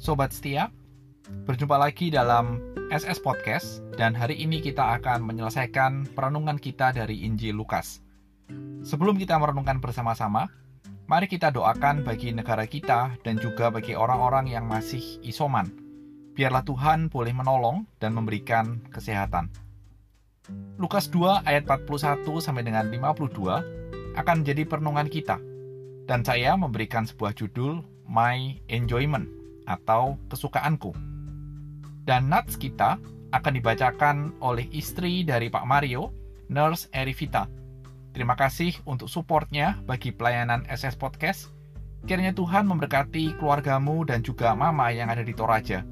Sobat setia, berjumpa lagi dalam SS Podcast dan hari ini kita akan menyelesaikan perenungan kita dari Injil Lukas. Sebelum kita merenungkan bersama-sama, mari kita doakan bagi negara kita dan juga bagi orang-orang yang masih isoman. Biarlah Tuhan boleh menolong dan memberikan kesehatan. Lukas 2 ayat 41 sampai dengan 52 akan menjadi perenungan kita. Dan saya memberikan sebuah judul My Enjoyment atau kesukaanku. Dan nats kita akan dibacakan oleh istri dari Pak Mario, Nurse Erivita. Terima kasih untuk supportnya bagi pelayanan SS Podcast. Kiranya Tuhan memberkati keluargamu dan juga mama yang ada di Toraja.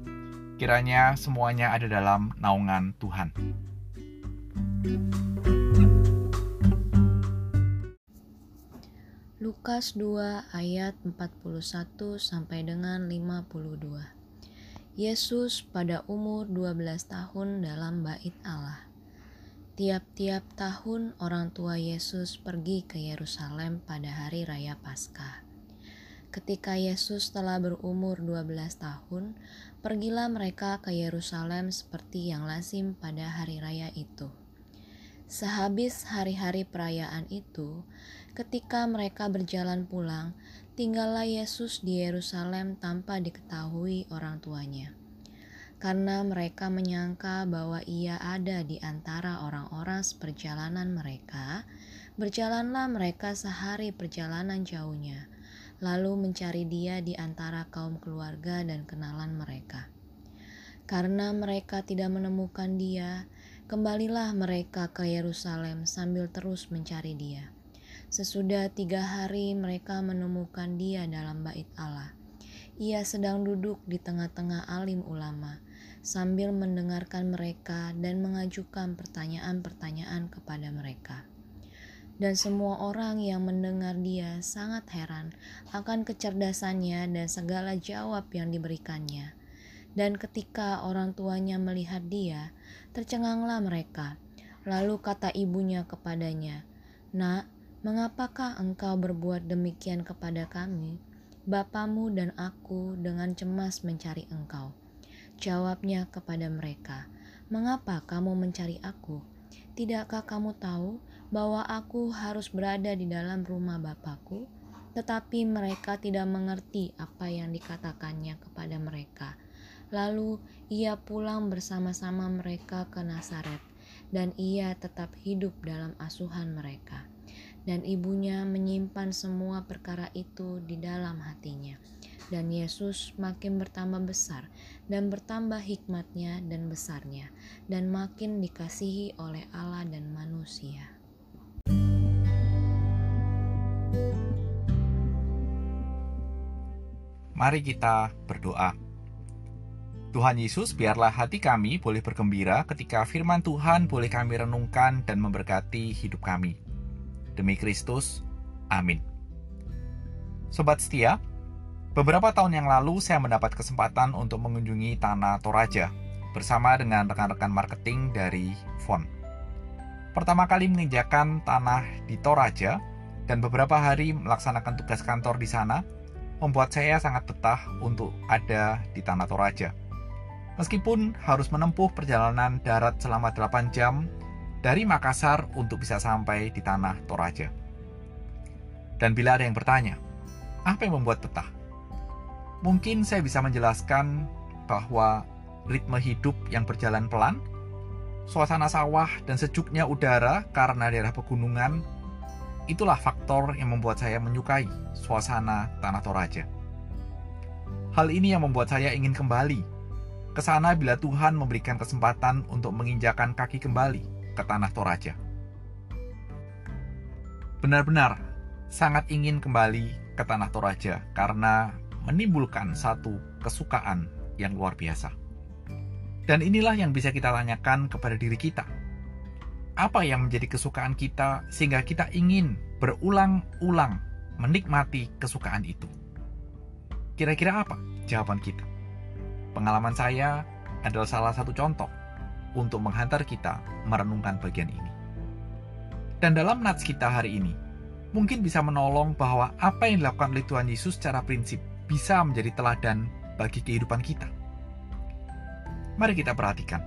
Kiranya semuanya ada dalam naungan Tuhan. Lukas 2 ayat 41 sampai dengan 52. Yesus pada umur 12 tahun dalam bait Allah. Tiap-tiap tahun orang tua Yesus pergi ke Yerusalem pada hari raya Paskah. Ketika Yesus telah berumur 12 tahun, pergilah mereka ke Yerusalem seperti yang lazim pada hari raya itu. Sehabis hari-hari perayaan itu, ketika mereka berjalan pulang, tinggallah Yesus di Yerusalem tanpa diketahui orang tuanya. Karena mereka menyangka bahwa ia ada di antara orang-orang seperjalanan mereka, berjalanlah mereka sehari perjalanan jauhnya, lalu mencari dia di antara kaum keluarga dan kenalan mereka. Karena mereka tidak menemukan dia, Kembalilah mereka ke Yerusalem sambil terus mencari dia. Sesudah tiga hari mereka menemukan dia dalam bait Allah. Ia sedang duduk di tengah-tengah alim ulama sambil mendengarkan mereka dan mengajukan pertanyaan-pertanyaan kepada mereka. Dan semua orang yang mendengar dia sangat heran akan kecerdasannya dan segala jawab yang diberikannya. Dan ketika orang tuanya melihat dia, tercenganglah mereka. Lalu kata ibunya kepadanya, Nak, mengapakah engkau berbuat demikian kepada kami? Bapamu dan aku dengan cemas mencari engkau. Jawabnya kepada mereka, Mengapa kamu mencari aku? Tidakkah kamu tahu bahwa aku harus berada di dalam rumah Bapakku? Tetapi mereka tidak mengerti apa yang dikatakannya kepada mereka. Lalu ia pulang bersama-sama mereka ke Nazaret, dan ia tetap hidup dalam asuhan mereka. Dan ibunya menyimpan semua perkara itu di dalam hatinya. Dan Yesus makin bertambah besar dan bertambah hikmatnya dan besarnya, dan makin dikasihi oleh Allah dan manusia. Mari kita berdoa. Tuhan Yesus, biarlah hati kami boleh bergembira ketika firman Tuhan boleh kami renungkan dan memberkati hidup kami. Demi Kristus, amin. Sobat setia, beberapa tahun yang lalu saya mendapat kesempatan untuk mengunjungi Tanah Toraja bersama dengan rekan-rekan marketing dari Fon. Pertama kali menginjakan tanah di Toraja dan beberapa hari melaksanakan tugas kantor di sana, membuat saya sangat betah untuk ada di Tanah Toraja. Meskipun harus menempuh perjalanan darat selama 8 jam dari Makassar untuk bisa sampai di tanah Toraja. Dan bila ada yang bertanya, apa yang membuat betah? Mungkin saya bisa menjelaskan bahwa ritme hidup yang berjalan pelan, suasana sawah dan sejuknya udara karena daerah pegunungan, itulah faktor yang membuat saya menyukai suasana Tanah Toraja. Hal ini yang membuat saya ingin kembali ke sana bila Tuhan memberikan kesempatan untuk menginjakan kaki kembali ke tanah Toraja. Benar-benar sangat ingin kembali ke tanah Toraja karena menimbulkan satu kesukaan yang luar biasa. Dan inilah yang bisa kita tanyakan kepada diri kita. Apa yang menjadi kesukaan kita sehingga kita ingin berulang-ulang menikmati kesukaan itu? Kira-kira apa jawaban kita? Pengalaman saya adalah salah satu contoh untuk menghantar kita merenungkan bagian ini. Dan dalam nats kita hari ini, mungkin bisa menolong bahwa apa yang dilakukan oleh Tuhan Yesus secara prinsip bisa menjadi teladan bagi kehidupan kita. Mari kita perhatikan.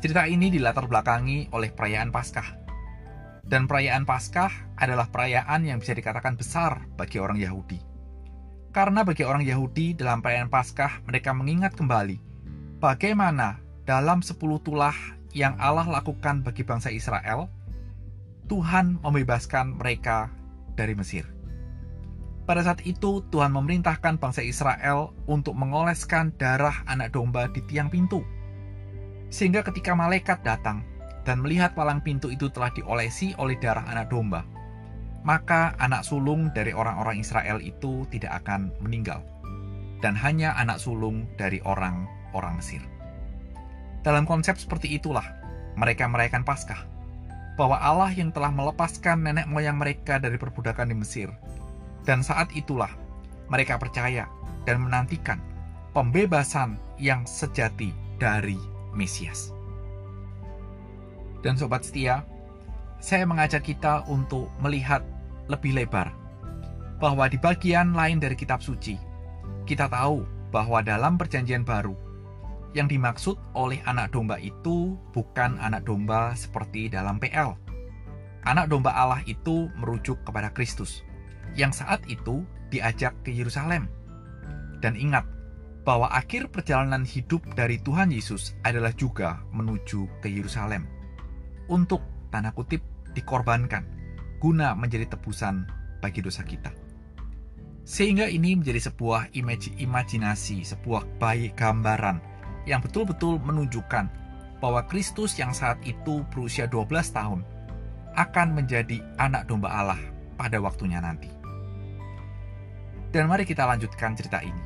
Cerita ini dilatar belakangi oleh perayaan Paskah. Dan perayaan Paskah adalah perayaan yang bisa dikatakan besar bagi orang Yahudi. Karena bagi orang Yahudi dalam perayaan Paskah mereka mengingat kembali bagaimana dalam sepuluh tulah yang Allah lakukan bagi bangsa Israel, Tuhan membebaskan mereka dari Mesir. Pada saat itu, Tuhan memerintahkan bangsa Israel untuk mengoleskan darah anak domba di tiang pintu. Sehingga ketika malaikat datang dan melihat palang pintu itu telah diolesi oleh darah anak domba, maka anak sulung dari orang-orang Israel itu tidak akan meninggal, dan hanya anak sulung dari orang-orang Mesir. Dalam konsep seperti itulah mereka merayakan Paskah, bahwa Allah yang telah melepaskan nenek moyang mereka dari perbudakan di Mesir dan saat itulah mereka percaya dan menantikan pembebasan yang sejati dari Mesias. Dan sobat setia, saya mengajak kita untuk melihat lebih lebar bahwa di bagian lain dari kitab suci, kita tahu bahwa dalam perjanjian baru, yang dimaksud oleh anak domba itu bukan anak domba seperti dalam PL. Anak domba Allah itu merujuk kepada Kristus yang saat itu diajak ke Yerusalem. Dan ingat bahwa akhir perjalanan hidup dari Tuhan Yesus adalah juga menuju ke Yerusalem untuk tanda kutip dikorbankan guna menjadi tebusan bagi dosa kita. Sehingga ini menjadi sebuah imaj imajinasi, sebuah baik gambaran yang betul-betul menunjukkan bahwa Kristus yang saat itu berusia 12 tahun akan menjadi anak domba Allah pada waktunya nanti. Dan mari kita lanjutkan cerita ini.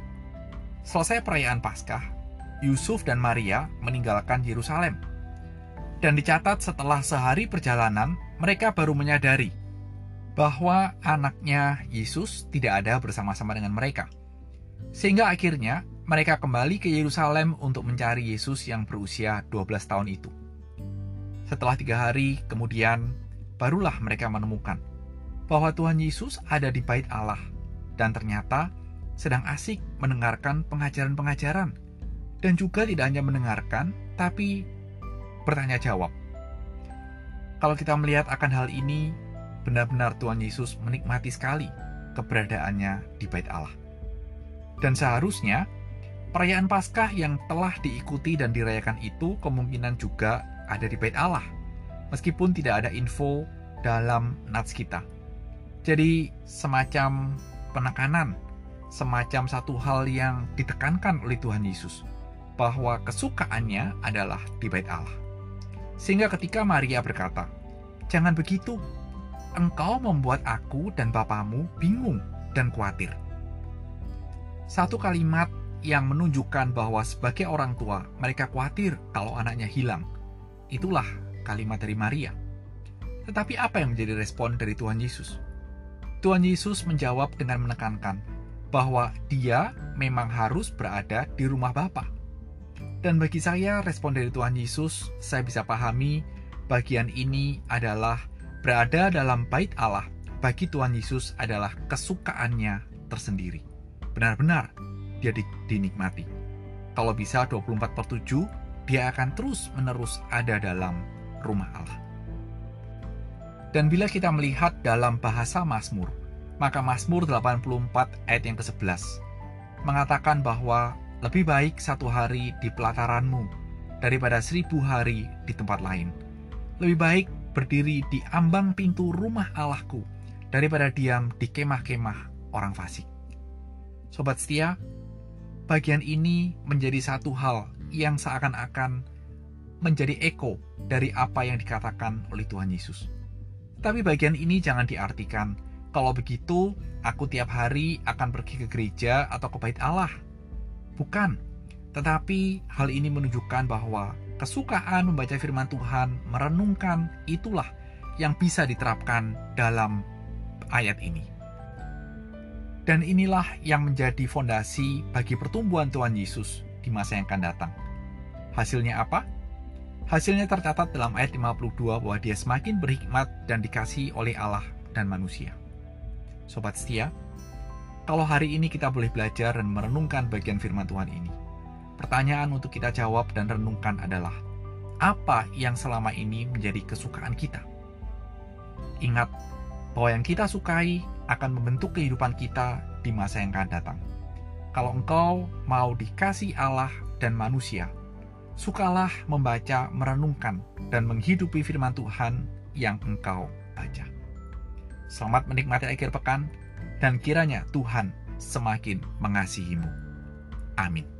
Selesai perayaan Paskah, Yusuf dan Maria meninggalkan Yerusalem. Dan dicatat setelah sehari perjalanan, mereka baru menyadari bahwa anaknya Yesus tidak ada bersama-sama dengan mereka. Sehingga akhirnya mereka kembali ke Yerusalem untuk mencari Yesus yang berusia 12 tahun itu. Setelah tiga hari kemudian, barulah mereka menemukan bahwa Tuhan Yesus ada di bait Allah dan ternyata sedang asik mendengarkan pengajaran-pengajaran dan juga tidak hanya mendengarkan tapi bertanya jawab. Kalau kita melihat akan hal ini, benar-benar Tuhan Yesus menikmati sekali keberadaannya di bait Allah. Dan seharusnya perayaan Paskah yang telah diikuti dan dirayakan itu kemungkinan juga ada di bait Allah, meskipun tidak ada info dalam nats kita. Jadi semacam penekanan, semacam satu hal yang ditekankan oleh Tuhan Yesus, bahwa kesukaannya adalah di bait Allah. Sehingga ketika Maria berkata, Jangan begitu, engkau membuat aku dan bapamu bingung dan khawatir. Satu kalimat yang menunjukkan bahwa sebagai orang tua, mereka khawatir kalau anaknya hilang. Itulah kalimat dari Maria. Tetapi apa yang menjadi respon dari Tuhan Yesus? Tuhan Yesus menjawab dengan menekankan bahwa dia memang harus berada di rumah Bapa. Dan bagi saya, respon dari Tuhan Yesus, saya bisa pahami bagian ini adalah berada dalam bait Allah bagi Tuhan Yesus adalah kesukaannya tersendiri. Benar-benar dia dinikmati. Kalau bisa 24 per 7, dia akan terus menerus ada dalam rumah Allah. Dan bila kita melihat dalam bahasa Mazmur, maka Mazmur 84 ayat yang ke-11 mengatakan bahwa lebih baik satu hari di pelataranmu daripada seribu hari di tempat lain. Lebih baik berdiri di ambang pintu rumah Allahku daripada diam di kemah-kemah orang fasik. Sobat setia, bagian ini menjadi satu hal yang seakan-akan menjadi eko dari apa yang dikatakan oleh Tuhan Yesus. Tapi bagian ini jangan diartikan, kalau begitu aku tiap hari akan pergi ke gereja atau ke bait Allah. Bukan, tetapi hal ini menunjukkan bahwa kesukaan membaca firman Tuhan, merenungkan, itulah yang bisa diterapkan dalam ayat ini. Dan inilah yang menjadi fondasi bagi pertumbuhan Tuhan Yesus di masa yang akan datang. Hasilnya apa? Hasilnya tercatat dalam ayat 52 bahwa dia semakin berhikmat dan dikasih oleh Allah dan manusia. Sobat setia, kalau hari ini kita boleh belajar dan merenungkan bagian firman Tuhan ini, pertanyaan untuk kita jawab dan renungkan adalah, apa yang selama ini menjadi kesukaan kita? Ingat bahwa yang kita sukai akan membentuk kehidupan kita di masa yang akan datang. Kalau engkau mau dikasih Allah dan manusia, sukalah membaca, merenungkan, dan menghidupi firman Tuhan yang engkau baca. Selamat menikmati akhir pekan dan kiranya Tuhan semakin mengasihimu. Amin.